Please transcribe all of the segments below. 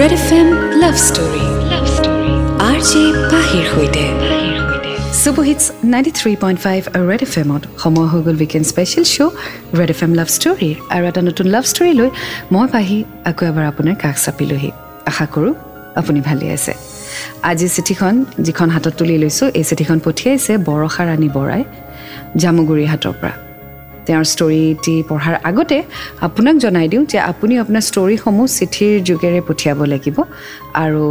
Red F M love story love story R J পাহিৰ সৈতে superhits ninety three point five red F এমত সময় হৈ গ'ল weekend special show' red F M love ষ্টৰীৰ আৰু এটা নতুন লাভ ষ্টৰী লৈ মই পাহি আকৌ এবাৰ আপোনাৰ কাষ চাপিলোহি। আশা কৰোঁ আপুনি ভালেই আছে। আজি চিঠিখন যিখন হাতত তুলি লৈছোঁ এই চিঠিখন পঠিয়াইছে বৰষা ৰাণী বৰাই জামুগুৰি হাতৰ পৰা। তেওঁৰ ষ্টৰিটি পঢ়াৰ আগতে আপোনাক জনাই দিওঁ যে আপুনি আপোনাৰ ষ্টৰিসমূহ চিঠিৰ যোগেৰে পঠিয়াব লাগিব। আৰু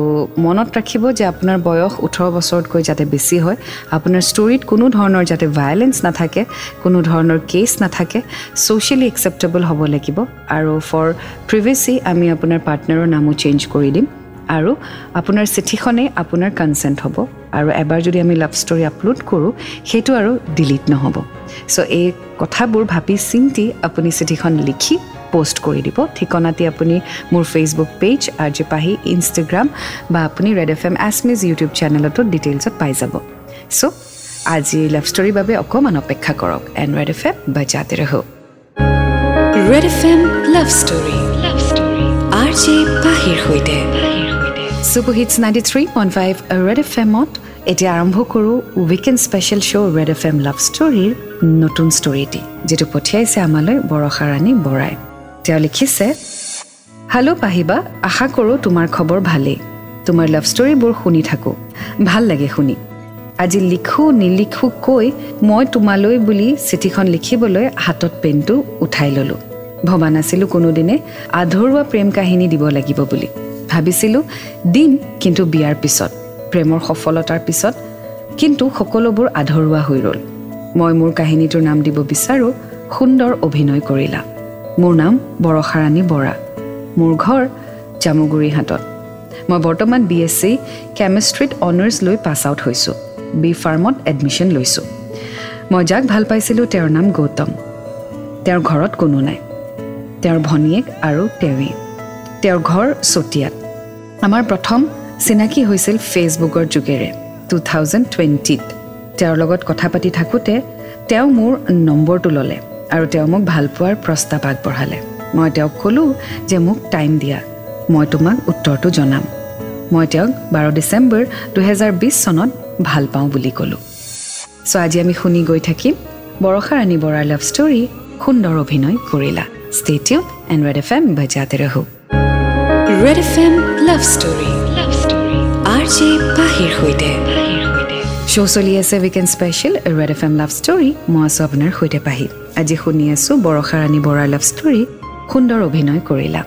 মনত ৰাখিব যে আপোনাৰ বয়স ওঠৰ বছৰতকৈ যাতে বেছি হয় আপোনাৰ ষ্টৰিত কোনো ধৰণৰ যাতে ভায়লেঞ্চ নাথাকে কোনো ধৰণৰ কেছ নাথাকে ছ'চিয়েলি একচেপ্টেবল হ'ব লাগিব। আৰু ফৰ প্ৰিভিয়াছলি আমি আপোনাৰ পাৰ্টনাৰৰ নামো চেঞ্জ কৰি দিম। আৰু আপোনাৰ চিঠিখনেই আপোনাৰ কনচেণ্ট হ'ব। আৰু এবাৰ যদি আমি লাভ ষ্টৰি আপলোড কৰোঁ সেইটো আৰু ডিলিট নহ'ব। চ' এই কথাবোৰ ভাবি চিন্তি আপুনি চিঠিখন লিখি পষ্ট কৰি দিব। ঠিকনাটি আপুনি মোৰ Facebook page R J Pahi Instagram বা আপুনি ৰেড এফ এম এছমিজ ইউটিউব চেনেলতো ডিটেইলছত পাই যাব। চ' আজি লাভ ষ্টৰীৰ বাবে অকণমান অপেক্ষা কৰক। এণ্ড ৰেড এফ এম বাজাতে ৰহ red F M love story love story R J পাহিৰ সৈতে। Superhits ninety three point five red F এমত এতিয়া আৰম্ভ কৰোঁ weekend special show' red F M love ষ্টৰীৰ নতুন ষ্টৰিটি যিটো পঠিয়াইছে আমালৈ বৰষা ৰাণী বৰাই। তেওঁ লিখিছে হেল্ল' পাহিবা আশা কৰোঁ তোমাৰ খবৰ ভালেই। তোমাৰ লাভ ষ্টৰিবোৰ শুনি থাকোঁ। ভাল লাগে শুনি। আজি লিখোঁ নিলিখোঁ কৈ মই তোমালৈ বুলি চিঠিখন লিখিবলৈ হাতত পেনটো উঠাই ল'লোঁ। ভবা নাছিলোঁ কোনোদিনে আধৰুৱা প্ৰেম কাহিনী দিব লাগিব বুলি। ভাবিছিলোঁ দিম কিন্তু বিয়াৰ পিছত প্ৰেমৰ সফলতাৰ পিছত কিন্তু সকলোবোৰ আধৰুৱা হৈ ৰ'ল। মই মোৰ কাহিনীটোৰ নাম দিব বিচাৰোঁ সুন্দৰ অভিনয় কৰিলা। মোৰ নাম বৰষাৰাণী বৰা। মোৰ ঘৰ জামুগুৰি হাতত মই বৰ্তমান বি এছ চি কেমেষ্ট্ৰিত অনাৰ্ছ লৈ পাছ আউট হৈছোঁ। বি ফাৰ্মত এডমিশ্যন লৈছোঁ। মই যাক ভাল পাইছিলোঁ তেওঁৰ নাম গৌতম। তেওঁৰ ঘৰত কোনো নাই। তেওঁৰ ভনীয়েক আৰু তেৱেঁ তেওঁৰ ঘৰ চতিয়াত। আমাৰ প্ৰথম চিনাকি হৈছিল ফেচবুকৰ যোগেৰে টু থাউজেণ্ড টুৱেণ্টিত তেওঁৰ লগত কথা পাতি থাকোঁতে তেওঁ মোৰ নম্বৰটো ল'লে আৰু তেওঁ মোক ভাল পোৱাৰ প্ৰস্তাৱ আগবঢ়ালে। মই তেওঁক ক'লোঁ যে মোক টাইম দিয়া মই তোমাক উত্তৰটো জনাম। মই তেওঁক বাৰ ডিচেম্বৰ দুহেজাৰ বিছ চনত ভাল পাওঁ বুলি ক'লোঁ। চ' আজি আমি শুনি গৈ থাকিম বৰষা ৰাণী বৰাৰ লাভ ষ্টৰী সুন্দৰ অভিনয় কৰিলা। ষ্টেটিউ এণ্ড ৰেড এফ এম বজাতে ৰহো। Red F M love story love story R J পাহিৰ সৈতে শ্ব' চলি আছে weekend special red F M love story মই আছোঁ আপোনাৰ সৈতে পাহি আজি শুনি আছোঁ বৰষা ৰাণী বৰাৰ লাভ ষ্টৰী সুন্দৰ অভিনয় কৰিলা।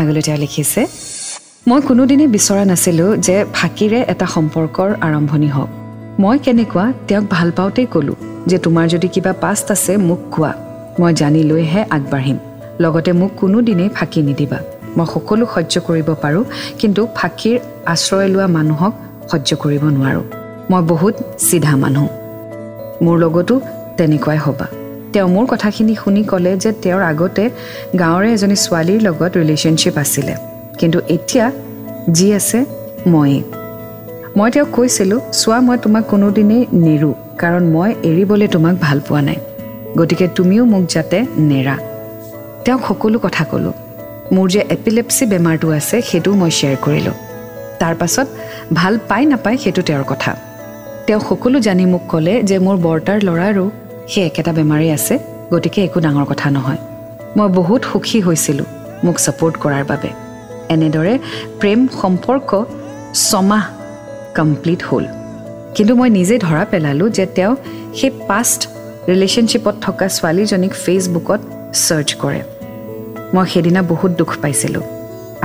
আগলৈ তেওঁ লিখিছে মই কোনোদিনেই বিচৰা নাছিলোঁ যে ফাঁকিৰে এটা সম্পৰ্কৰ আৰম্ভণি হওক। মই কেনেকুৱা তেওঁক ভাল পাওঁতেই ক'লোঁ যে তোমাৰ যদি কিবা পাষ্ট আছে মোক কোৱা। মই জানি লৈহে আগবাঢ়িম। লগতে মোক কোনোদিনেই ফাঁকি নিদিবা। মই সকলো সহ্য কৰিব পাৰোঁ কিন্তু ফাঁকিৰ আশ্ৰয় লোৱা মানুহক সহ্য কৰিব নোৱাৰোঁ। মই বহুত চিধা মানুহ। মোৰ লগতো তেনেকুৱাই হ'বা। তেওঁ মোৰ কথাখিনি শুনি ক'লে যে তেওঁৰ আগতে গাঁৱৰে এজনী ছোৱালীৰ লগত ৰিলেশ্যনশ্বিপ আছিলে। কিন্তু এতিয়া যি আছে ময়েই। মই তেওঁক কৈছিলোঁ চোৱা মই তোমাক কোনোদিনেই নেৰোঁ কাৰণ মই এৰিবলৈ তোমাক ভাল পোৱা নাই। গতিকে তুমিও মোক যাতে নেৰা। তেওঁক সকলো কথা ক'লোঁ। মোৰ যে এপিলেপচি বেমাৰটো আছে সেইটোও মই শ্বেয়াৰ কৰিলোঁ। তাৰ পাছত ভাল পায় নাপায় সেইটো তেওঁৰ কথা। তেওঁ সকলো জানি মোক ক'লে যে মোৰ বৰ্তাৰ ল'ৰাৰো সেই একেটা বেমাৰেই আছে গতিকে একো ডাঙৰ কথা নহয়। মই বহুত সুখী হৈছিলোঁ মোক ছাপোৰ্ট কৰাৰ বাবে। এনেদৰে প্ৰেম সম্পৰ্ক ছমাহ কমপ্লিট হ'ল। কিন্তু মই নিজে ধৰা পেলালোঁ যে তেওঁ সেই পাষ্ট ৰিলেশ্যনশ্বিপত থকা ছোৱালীজনীক ফেচবুকত ছাৰ্চ কৰে। মই সেইদিনা বহুত দুখ পাইছিলোঁ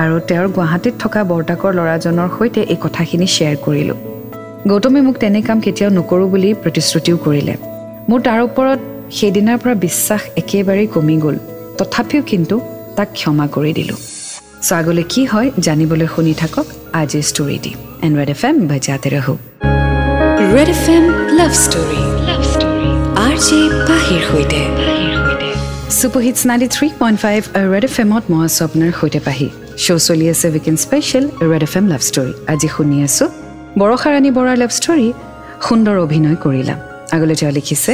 আৰু তেওঁৰ গুৱাহাটীত থকা বৰ্তাকৰ ল'ৰাজনৰ সৈতে এই কথাখিনি শ্বেয়াৰ কৰিলোঁ। গৌতমে মোক তেনে কাম কেতিয়াও নকৰোঁ বুলি প্ৰতিশ্ৰুতিও কৰিলে। মোৰ তাৰ ওপৰত সেইদিনাৰ পৰা বিশ্বাস একেবাৰেই কমি গ'ল। তথাপিও কিন্তু তাক ক্ষমা কৰি দিলোঁ। চ' আগলৈ কি হয় জানিবলৈ শুনি থাকক আজিৰ story the. And red F M বজাতে ৰহো। Red F M love story. Love story. R J পাহিৰ সৈতে। Superhits ninety three point five red F এমত মই আছোঁ আপোনাৰ সৈতে পাহি শ্ব' চলি আছে weekend special red F M love story আজি শুনি আছোঁ বৰষা ৰাণী বৰাৰ লাভ ষ্টৰী সুন্দৰ অভিনয় কৰিলা। আগলৈ তেওঁ লিখিছে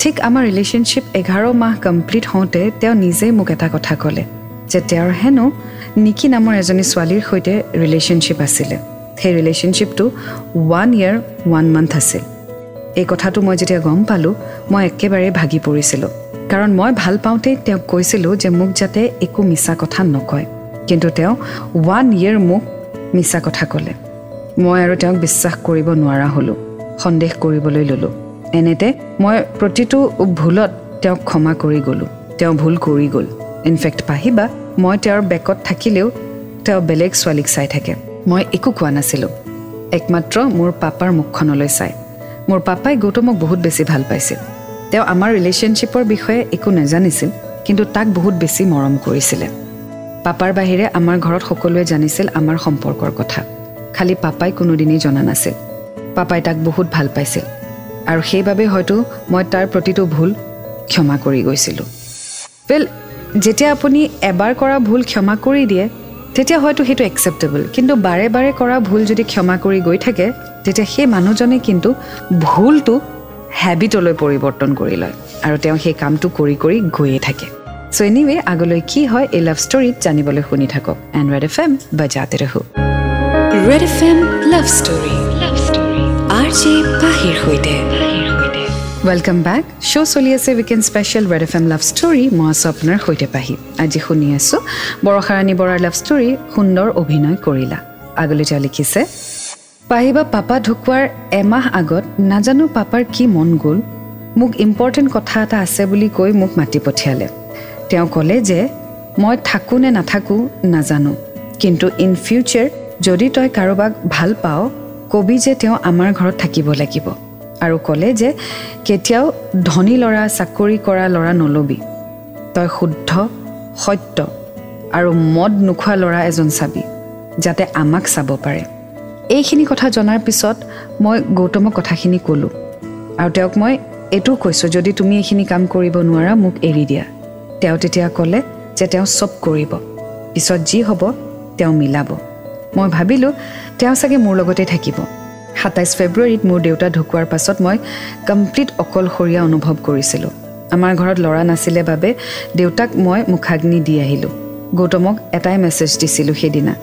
ঠিক আমাৰ ৰিলেশ্যনশ্বিপ এঘাৰ মাহ কমপ্লিট হওঁতে তেওঁ নিজেই মোক এটা কথা ক'লে যে তেওঁৰ হেনো নিকি নামৰ এজনী ছোৱালীৰ সৈতে ৰিলেশ্যনশ্বিপ আছিলে। সেই ৰিলেশ্যনশ্বিপটো ওৱান ইয়েৰ ওৱান মান্থ আছিল। এই কথাটো মই যেতিয়া গম পালোঁ মই একেবাৰে ভাগি পৰিছিলোঁ। কাৰণ মই ভাল পাওঁতেই তেওঁক কৈছিলোঁ যে মোক যাতে একো মিছা কথা নকয়। কিন্তু তেওঁ ওৱান ইয়েৰ মোক মিছা কথা ক'লে। মই আৰু তেওঁক বিশ্বাস কৰিব নোৱাৰা হ'লোঁ। সন্দেহ কৰিবলৈ ল'লোঁ। এনেতে মই প্ৰতিটো ভুলত তেওঁক ক্ষমা কৰি গ'লোঁ। তেওঁ ভুল কৰি গ'ল। ইনফেক্ট পাহিবা মই তেওঁৰ বেকত থাকিলেও তেওঁ বেলেগ ছোৱালীক চাই থাকে। মই একো কোৱা নাছিলোঁ। একমাত্ৰ মোৰ পাপাৰ মুখখনলৈ চাই। মোৰ পাপাই গৌতমক বহুত বেছি ভাল পাইছিল। তেওঁ আমাৰ ৰিলেশ্যনশ্বিপৰ বিষয়ে একো নাজানিছিল কিন্তু তাক বহুত বেছি মৰম কৰিছিলে। পাপাৰ বাহিৰে আমাৰ ঘৰত সকলোৱে জানিছিল আমাৰ সম্পৰ্কৰ কথা। খালি পাপাই কোনোদিনেই জনা নাছিল। পাপাই তাক বহুত ভাল পাইছিল। আৰু সেইবাবে হয়তো মই তাৰ প্ৰতিটো ভুল ক্ষমা কৰি গৈছিলোঁ। ৱেল যেতিয়া আপুনি এবাৰ কৰা ভুল ক্ষমা কৰি দিয়ে তেতিয়া হয়তো সেইটো একচেপ্টেবল কিন্তু বাৰে বাৰে কৰা ভুল যদি ক্ষমা কৰি গৈ থাকে তেতিয়া সেই মানুহজনে কিন্তু ভুলটো হেবিটলৈ পৰিৱৰ্তন কৰি লয় আৰু তেওঁ সেই কামটো কৰি কৰি গৈয়ে থাকে। চ' এনিৱে আগলৈ কি হয় এই লাভ ষ্টৰীত জানিবলৈ শুনি থাকক। এণ্ড ৰেড এফ এম বাজাতে ৰহো। Red F M love story love story R J পাহিৰ সৈতে। ৱেলকাম বেক শ্ব' চলি আছে weekend special red F M love story মই আছোঁ আপোনাৰ সৈতে পাহি। আজি শুনি আছোঁ বৰষাৰাণী বৰাৰ লাভ ষ্টৰী সুন্দৰ অভিনয় কৰিলা। আগলৈ তেওঁ লিখিছে পাহিবা পাপা ঢুকোৱাৰ এমাহ আগত নাজানো পাপাৰ কি মন গ'ল মোক ইম্পৰ্টেণ্ট কথা এটা আছে বুলি কৈ মোক মাতি পঠিয়ালে। তেওঁ ক'লে যে মই থাকোঁ নে নাথাকোঁ নাজানো কিন্তু ইন ফিউচাৰ যদি তই কাৰোবাক ভাল পাওঁ কবি যে তেওঁ আমাৰ ঘৰত থাকিব লাগিব। আৰু ক'লে যে কেতিয়াও ধনী ল'ৰা চাকৰি কৰা ল'ৰা নল'বি। তই শুদ্ধ সত্য আৰু মদ নোখোৱা ল'ৰা এজন চাবি যাতে আমাক চাব পাৰে। এইখিনি কথা জনাৰ পিছত মই গৌতমক কথাখিনি ক'লোঁ। আৰু তেওঁক মই এইটোও কৈছোঁ যদি তুমি এইখিনি কাম কৰিব নোৱাৰা মোক এৰি দিয়া। তেওঁ তেতিয়া ক'লে যে তেওঁ চব কৰিব। পিছত যি হ'ব তেওঁ মিলাব। মই ভাবিলোঁ তেওঁ চাগে মোৰ লগতে থাকিব। সাতাইছ ফেব্ৰুৱাৰীত মোৰ দেউতা ঢুকোৱাৰ পাছত মই কমপ্লিট অকলশৰীয়া অনুভৱ কৰিছিলোঁ। আমাৰ ঘৰত ল'ৰা নাছিলে বাবে দেউতাক মই মুখাগ্নি দি আহিলোঁ। গৌতমক এটাই মেছেজ দিছিলোঁ সেইদিনা।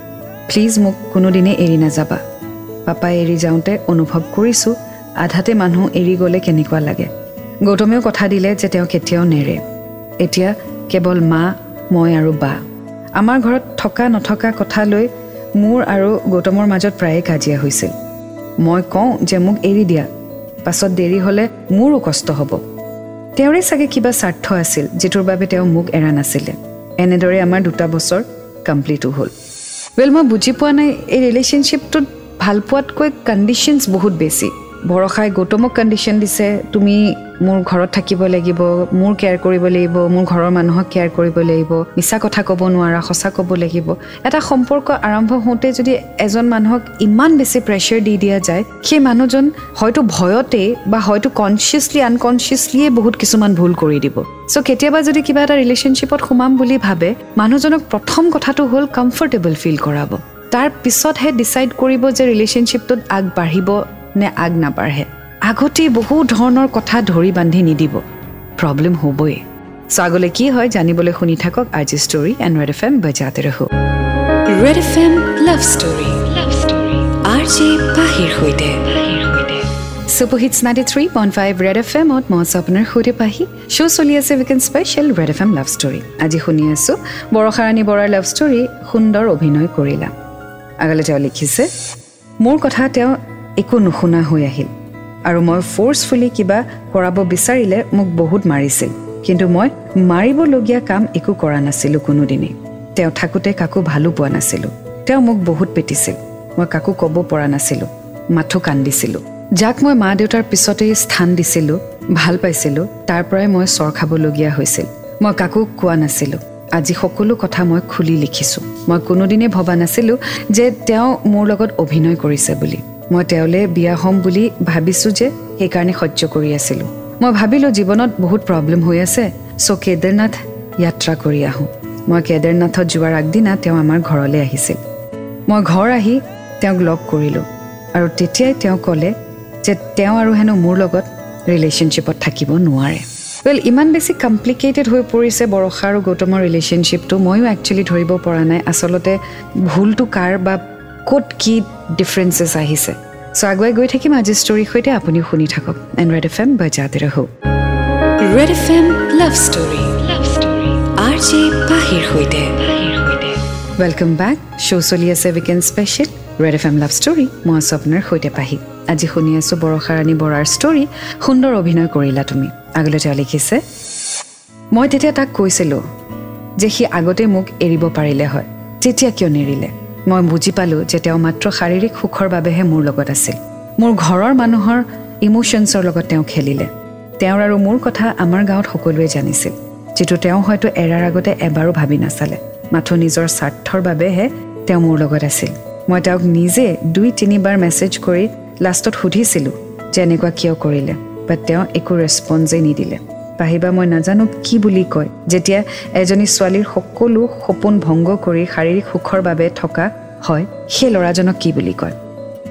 প্লিজ মোক কোনোদিনে এৰি নাযাবা। পাপাই এৰি যাওঁতে অনুভৱ কৰিছোঁ আধাতে মানুহ এৰি গ'লে কেনেকুৱা লাগে। গৌতমেও কথা দিলে যে তেওঁ কেতিয়াও নেৰে। এতিয়া কেৱল মা মই আৰু বা। আমাৰ ঘৰত থকা নথকা কথা লৈ মোৰ আৰু গৌতমৰ মাজত প্ৰায়ে কাজিয়া হৈছিল। মই কওঁ যে মোক এৰি দিয়া পাছত দেৰি হ'লে মোৰো কষ্ট হ'ব। তেওঁৰে চাগে কিবা স্বাৰ্থ আছিল যিটোৰ বাবে তেওঁ মোক এৰা নাছিলে। এনেদৰে আমাৰ দুটা বছৰ কমপ্লিটো হ'ল। ৱেল মই বুজি পোৱা নাই এই ৰিলেশ্যনশ্বিপটোত ভাল পোৱাতকৈ কণ্ডিশ্যনছ বহুত বেছি। ভৰসাই গৌতমক কণ্ডিশ্যন দিছে তুমি মোৰ ঘৰত থাকিব লাগিব মোৰ কেয়াৰ কৰিব লাগিব মোৰ ঘৰৰ মানুহক কেয়াৰ কৰিব লাগিব মিছা কথা ক'ব নোৱাৰা সঁচা ক'ব লাগিব। এটা সম্পৰ্ক আৰম্ভ হওঁতে যদি এজন মানুহক ইমান বেছি প্ৰেছাৰ দি দিয়া যায় সেই মানুহজন হয়তো ভয়তেই বা হয়তো কনচিয়াছলি আনকনচিয়াছলিয়ে বহুত কিছুমান ভুল কৰি দিব। চ' কেতিয়াবা যদি কিবা এটা ৰিলেশ্যনশ্বিপত সোমাম বুলি ভাবে মানুহজনক প্ৰথম কথাটো হ'ল কমফৰ্টেবল ফিল কৰাব। তাৰ পিছতহে ডিচাইড কৰিব যে ৰিলেশ্যনশ্বিপটোত আগবাঢ়িব নে আগ নাবাঢ়ে। আগতেই বহু ধৰণৰ কথা ধৰি বান্ধি নিদিব। প্ৰব্লেম হ'বই। চ' আগলৈ কি হয় জানিবলৈ শুনি থাকক আজি story and red F M বজাতে ৰহো red F M love story love story R J পাহিৰ সৈতে। Superhits ninety three point five red F এমত মই আছোঁ আপোনাৰ সৈতে পাহি। শ্ব' চলি আছে weekend special red F M love story আজি শুনি আছোঁ বৰষাৰাণী বৰাৰ লাভ ষ্টৰী সুন্দৰ অভিনয় কৰিলা। আগলৈ তেওঁ লিখিছে। মোৰ কথা তেওঁ একো নুশুনা হৈ আহিল আৰু মই ফ'ৰ্চফুলি কিবা কৰাব বিচাৰিলে মোক বহুত মাৰিছিল। কিন্তু মই মাৰিবলগীয়া কাম একো কৰা নাছিলোঁ কোনোদিনেই। তেওঁ থাকোঁতে কাকো ভালো পোৱা নাছিলোঁ। তেওঁ মোক বহুত পেটিছিল। মই কাকো ক'ব পৰা নাছিলোঁ। মাথো কান্দিছিলোঁ। যাক মই মা দেউতাৰ পিছতেই স্থান দিছিলোঁ ভাল পাইছিলোঁ তাৰ পৰাই মই চৰ খাবলগীয়া হৈছিল। মই কাকো কোৱা নাছিলোঁ। আজি সকলো কথা মই খুলি লিখিছোঁ। মই কোনোদিনেই ভবা নাছিলোঁ যে তেওঁ মোৰ লগত অভিনয় কৰিছে বুলি। মই তেওঁলৈ বিয়া হ'ম বুলি ভাবিছোঁ যে সেইকাৰণে সহ্য কৰি আছিলোঁ। মই ভাবিলোঁ জীৱনত বহুত প্ৰব্লেম হৈ আছে চ' কেদাৰনাথ যাত্ৰা কৰি আহোঁ। মই কেদাৰনাথত যোৱাৰ আগদিনা তেওঁ আমাৰ ঘৰলৈ আহিছিল। মই ঘৰ আহি তেওঁক লগ কৰিলোঁ আৰু তেতিয়াই তেওঁ ক'লে যে তেওঁ আৰু হেনো মোৰ লগত ৰিলেশ্যনশ্বিপত থাকিব নোৱাৰে। ৱেল ইমান বেছি কমপ্লিকেটেড হৈ পৰিছে বৰষা আৰু গৌতমৰ ৰিলেশ্যনশ্বিপটো ময়ো একচুৱেলি ধৰিব পৰা নাই আচলতে ভুলটো কাৰ বা ক'ত কি ডিফাৰেঞ্চেছ আহিছে। চ' আগুৱাই গৈ থাকিম আজি ষ্টৰীৰ সৈতে। আপুনিও শুনি থাকক। এণ্ড ৰেড এফ এম বজাতে ৰহো। Red F M love story love story R J পাহিৰ সৈতে। ৱেলকাম বেক শ্ব' চলি আছে weekend special red F M love story মই আছোঁ আপোনাৰ সৈতে পাহি। আজি শুনি আছোঁ বৰষা ৰাণী বৰাৰ ষ্টৰী সুন্দৰ অভিনয় কৰিলা তুমি। আগলৈ তেওঁ লিখিছে। মই তেতিয়া তাক কৈছিলোঁ যে সি আগতে মোক এৰিব পাৰিলে হয় তেতিয়া কিয় নেৰিলে। মই বুজি পালোঁ যে তেওঁ মাত্ৰ শাৰীৰিক সুখৰ বাবেহে মোৰ লগত আছিল। মোৰ ঘৰৰ মানুহৰ ইম'শ্যনছৰ লগত তেওঁ খেলিলে। তেওঁৰ আৰু মোৰ কথা আমাৰ গাঁৱত সকলোৱে জানিছিল যিটো তেওঁ হয়তো এৰাৰ আগতে এবাৰো ভাবি নাচালে। মাথো নিজৰ স্বাৰ্থৰ বাবেহে তেওঁ মোৰ লগত আছিল। মই তেওঁক নিজে দুই তিনিবাৰ মেছেজ কৰি লাষ্টত সুধিছিলোঁ যে এনেকুৱা কিয় কৰিলে। বাট তেওঁ একো ৰেচপঞ্চেই নিদিলে। পাহিবা মই নাজানো কি বুলি কয়। যেতিয়া এজনী ছোৱালীৰ সকলো সপোন ভংগ কৰি শাৰীৰিক সুখৰ বাবে থকা হয় সেই ল'ৰাজনক কি বুলি কয়?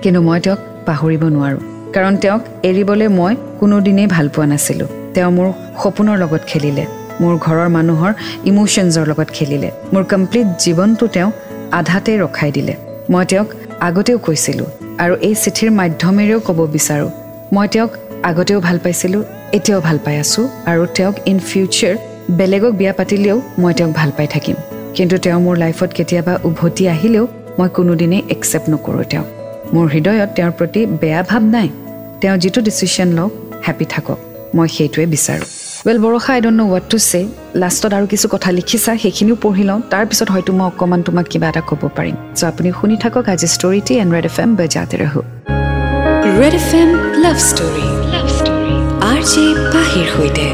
কিন্তু মই তেওঁক পাহৰিব নোৱাৰোঁ। কাৰণ তেওঁক এৰিবলৈ মই কোনোদিনেই ভাল পোৱা নাছিলোঁ। তেওঁ মোৰ সপোনৰ লগত খেলিলে। মোৰ ঘৰৰ মানুহৰ ইম'শ্যনছৰ লগত খেলিলে। মোৰ কমপ্লিট জীৱনটো তেওঁ আধাতে ৰখাই দিলে। মই তেওঁক আগতেও কৈছিলোঁ আৰু এই চিঠিৰ মাধ্যমেৰেও ক'ব বিচাৰোঁ। মই তেওঁক আগতেও ভাল পাইছিলোঁ এতিয়াও ভাল পাই আছোঁ আৰু তেওঁক ইন ফিউচাৰ বেলেগক বিয়া পাতিলেও মই তেওঁক ভাল পাই থাকিম। কিন্তু তেওঁ মোৰ লাইফত কেতিয়াবা উভতি আহিলেও মই কোনোদিনেই একচেপ্ট নকৰোঁ তেওঁক। মোৰ হৃদয়ত তেওঁৰ প্ৰতি বেয়া ভাৱ নাই। তেওঁ যিটো ডিচিশ্যন লওক হেপী থাকক। মই সেইটোৱে বিচাৰোঁ। Well Barasha I don't know' what to say লাষ্টত আৰু কিছু কথা লিখিছা সেইখিনিও পঢ়ি লওঁ। তাৰপিছত হয়তো মই অকণমান তোমাক কিবা এটা ক'ব পাৰিম। চ' আপুনি শুনি থাকক আজি ষ্টৰিটি and red F M বেজাতে red F M story love story R J পাহিৰ সৈতে।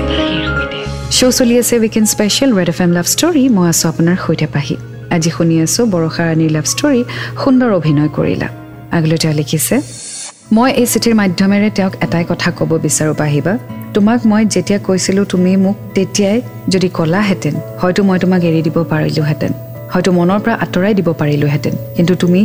শ্ব' চলি আছে weekend special red F M love story মই আছোঁ আপোনাৰ সৈতে পাহি। আজি শুনি আছোঁ বৰষা ৰাণীৰ লাভ ষ্টৰী সুন্দৰ অভিনয় কৰিলা। আগলৈ তেওঁ লিখিছে মই এই চিঠিৰ মাধ্যমেৰে তেওঁক এটাই কথা ক'ব বিচাৰোঁ পাহিবা। তোমাক মই যেতিয়া কৈছিলোঁ তুমি মোক তেতিয়াই যদি ক'লাহেঁতেন হয়তো মই তোমাক এৰি দিব পাৰিলোহেঁতেন। হয়তো মনৰ পৰা আঁতৰাই দিব পাৰিলোহেঁতেন। কিন্তু তুমি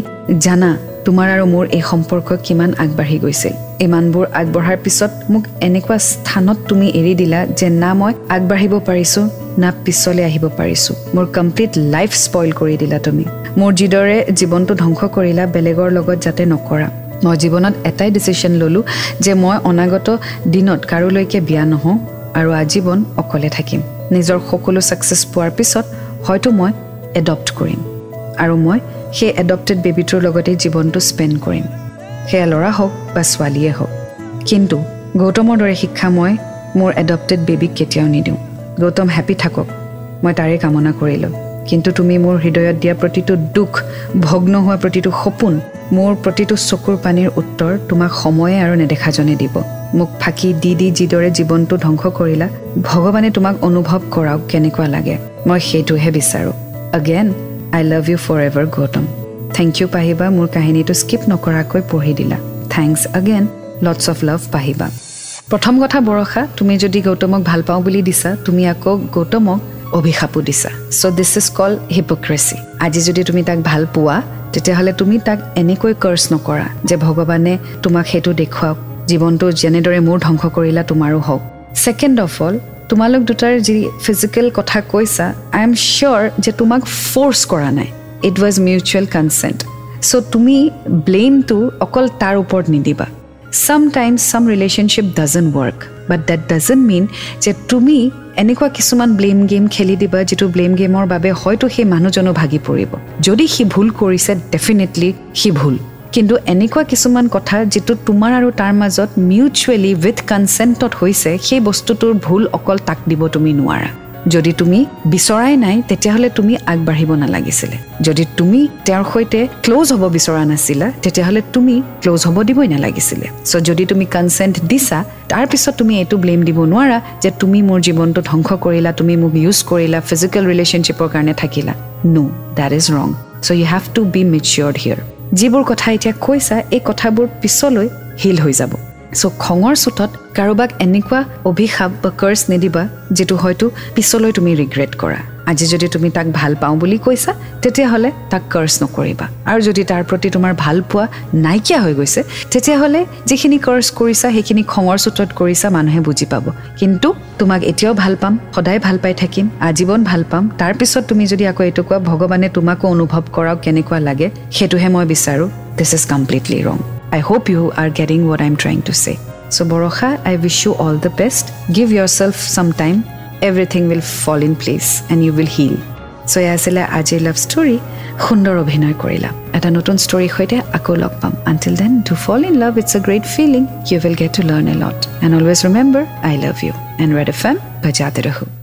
জানা তোমাৰ আৰু মোৰ এই সম্পৰ্ক কিমান আগবাঢ়ি গৈছিল। ইমানবোৰ আগবঢ়াৰ পিছত মোক এনেকুৱা স্থানত তুমি এৰি দিলা যে না মই আগবাঢ়িব পাৰিছোঁ না পিছলৈ আহিব পাৰিছোঁ। মোৰ কমপ্লিট লাইফ স্পইল কৰি দিলা তুমি। মোৰ যিদৰে জীৱনটো ধ্বংস কৰিলা বেলেগৰ লগত যাতে নকৰা। মই জীৱনত এটাই ডিচিশ্যন ল'লোঁ যে মই অনাগত দিনত কাৰোলৈকে বিয়া নহওঁ আৰু আজীৱন অকলে থাকিম। নিজৰ সকলো ছাকচেছ পোৱাৰ পিছত হয়তো মই এডপ্ট কৰিম। আৰু মই সেই এডপ্টেড বেবীটোৰ লগতেই জীৱনটো স্পেণ্ড কৰিম। সেয়া ল'ৰা হওক বা ছোৱালীয়ে হওক। কিন্তু গৌতমৰ দৰে শিক্ষা মই মোৰ এডপ্টেড বেবীক কেতিয়াও নিদিওঁ। গৌতম হেপী থাকক। মই তাৰে কামনা কৰিলোঁ। কিন্তু তুমি মোৰ হৃদয়ত দিয়া প্ৰতিটো দুখ ভগ্ন হোৱা প্ৰতিটো সপোন মোৰ প্ৰতিটো চকুৰ পানীৰ উত্তৰ তোমাক সময়ে আৰু নেদেখাজনে দিব। মোক ফাঁকি দি দি যিদৰে জীৱনটো ধ্বংস কৰিলা ভগৱানে তোমাক অনুভৱ কৰাওক কেনেকুৱা লাগে। মই সেইটোহে বিচাৰোঁ। Again I love you for ever Gautam thank you Pahiba মোৰ কাহিনীটো স্কিপ নকৰাকৈ পঢ়ি দিলা। Thanks again lots of love Pahiba প্ৰথম কথা বৰষা তুমি যদি গৌতমক ভাল পাওঁ বুলি দিছা তুমি আকৌ গৌতমক অভিশাপো দিছা। চ' দিছ ইজ কল হিপক্ৰেচি আজি যদি তুমি তাক ভাল পোৱা তেতিয়াহ'লে তুমি তাক এনেকৈ কাৰ্চ নকৰা যে ভগৱানে তোমাক সেইটো দেখুৱাওক। জীৱনটো যেনেদৰে মোৰ ধ্বংস কৰিলা তোমাৰো হওক। ছেকেণ্ড অফ অল তোমালোক দুটাৰ যি ফিজিকেল কথা কৈছা আই এম চিয়'ৰ যে তোমাক ফ'ৰ্চ কৰা নাই। It was mutual consent so' তুমি ব্লেমটো অকল তাৰ ওপৰত নিদিবা। Some times some relationship doesn't work but that doesn't mean যে তুমি এনেকুৱা কিছুমান ব্লেম গেম খেলি দিবা যিটো ব্লেম গেমৰ বাবে হয়তো সেই মানুহজনো ভাগি পৰিব। যদি সি ভুল কৰিছে ডেফিনেটলি সি ভুল। কিন্তু এনেকুৱা কিছুমান কথা যিটো তোমাৰ আৰু তাৰ মাজত মিউচুৱেলি উইথ কনচেণ্টত হৈছে সেই বস্তুটোৰ ভুল অকল তাক দিব তুমি নোৱাৰা। যদি তুমি বিচৰাই নাই তেতিয়াহ'লে তুমি আগবাঢ়িব নালাগিছিলে। যদি তুমি তেওঁৰ সৈতে ক্ল'জ হ'ব বিচৰা নাছিলা তেতিয়াহ'লে তুমি ক্ল'জ হ'ব দিবই নালাগিছিলে। চ' যদি তুমি কনচেণ্ট দিছা তাৰপিছত তুমি এইটো ব্লেম দিব নোৱাৰা যে তুমি মোৰ জীৱনটো ধ্বংস কৰিলা তুমি মোক ইউজ কৰিলা ফিজিকেল ৰিলেশ্যনশ্বিপৰ কাৰণে থাকিলা। No that is wrong so' you have to be matured here যিবোৰ কথা এতিয়া কৈছা এই কথাবোৰ পিছলৈ হিল হৈ যাব। চ' খঙৰ চোতত কাৰোবাক এনেকুৱা অভিশাপ বা কাৰ্চ নিদিবা যিটো হয়তো পিছলৈ তুমি ৰিগ্ৰেট কৰা। আজি যদি তুমি তাক ভাল পাওঁ বুলি কৈছা তেতিয়াহ'লে তাক কাৰ্চ নকৰিবা। আৰু যদি তাৰ প্ৰতি তোমাৰ ভাল পোৱা নাইকিয়া হৈ গৈছে তেতিয়াহ'লে যিখিনি কাৰ্চ কৰিছা সেইখিনি খঙৰ চোতত কৰিছা মানুহে বুজি পাব। কিন্তু তোমাক এতিয়াও ভাল পাম সদায় ভাল পাই থাকিম আজীৱন ভাল পাম। তাৰপিছত তুমি যদি আকৌ এইটো কোৱা ভগৱানে তোমাকো অনুভৱ কৰাওক কেনেকুৱা লাগে সেইটোহে মই বিচাৰোঁ। This is completely wrong I hope you are getting what I am trying to say so' Barasha I wish you all the best give yourself some time everything will fall in place and you will heal so' এয়া আছিলে আজিৰ love story সুন্দৰ অভিনয় কৰিলা। এটা নতুন ষ্টৰীৰ সৈতে আকৌ লগ পাম। Until then to fall in love it's a great feeling you will get to learn a lot and always remember I love you and red F M বজাতে ৰহো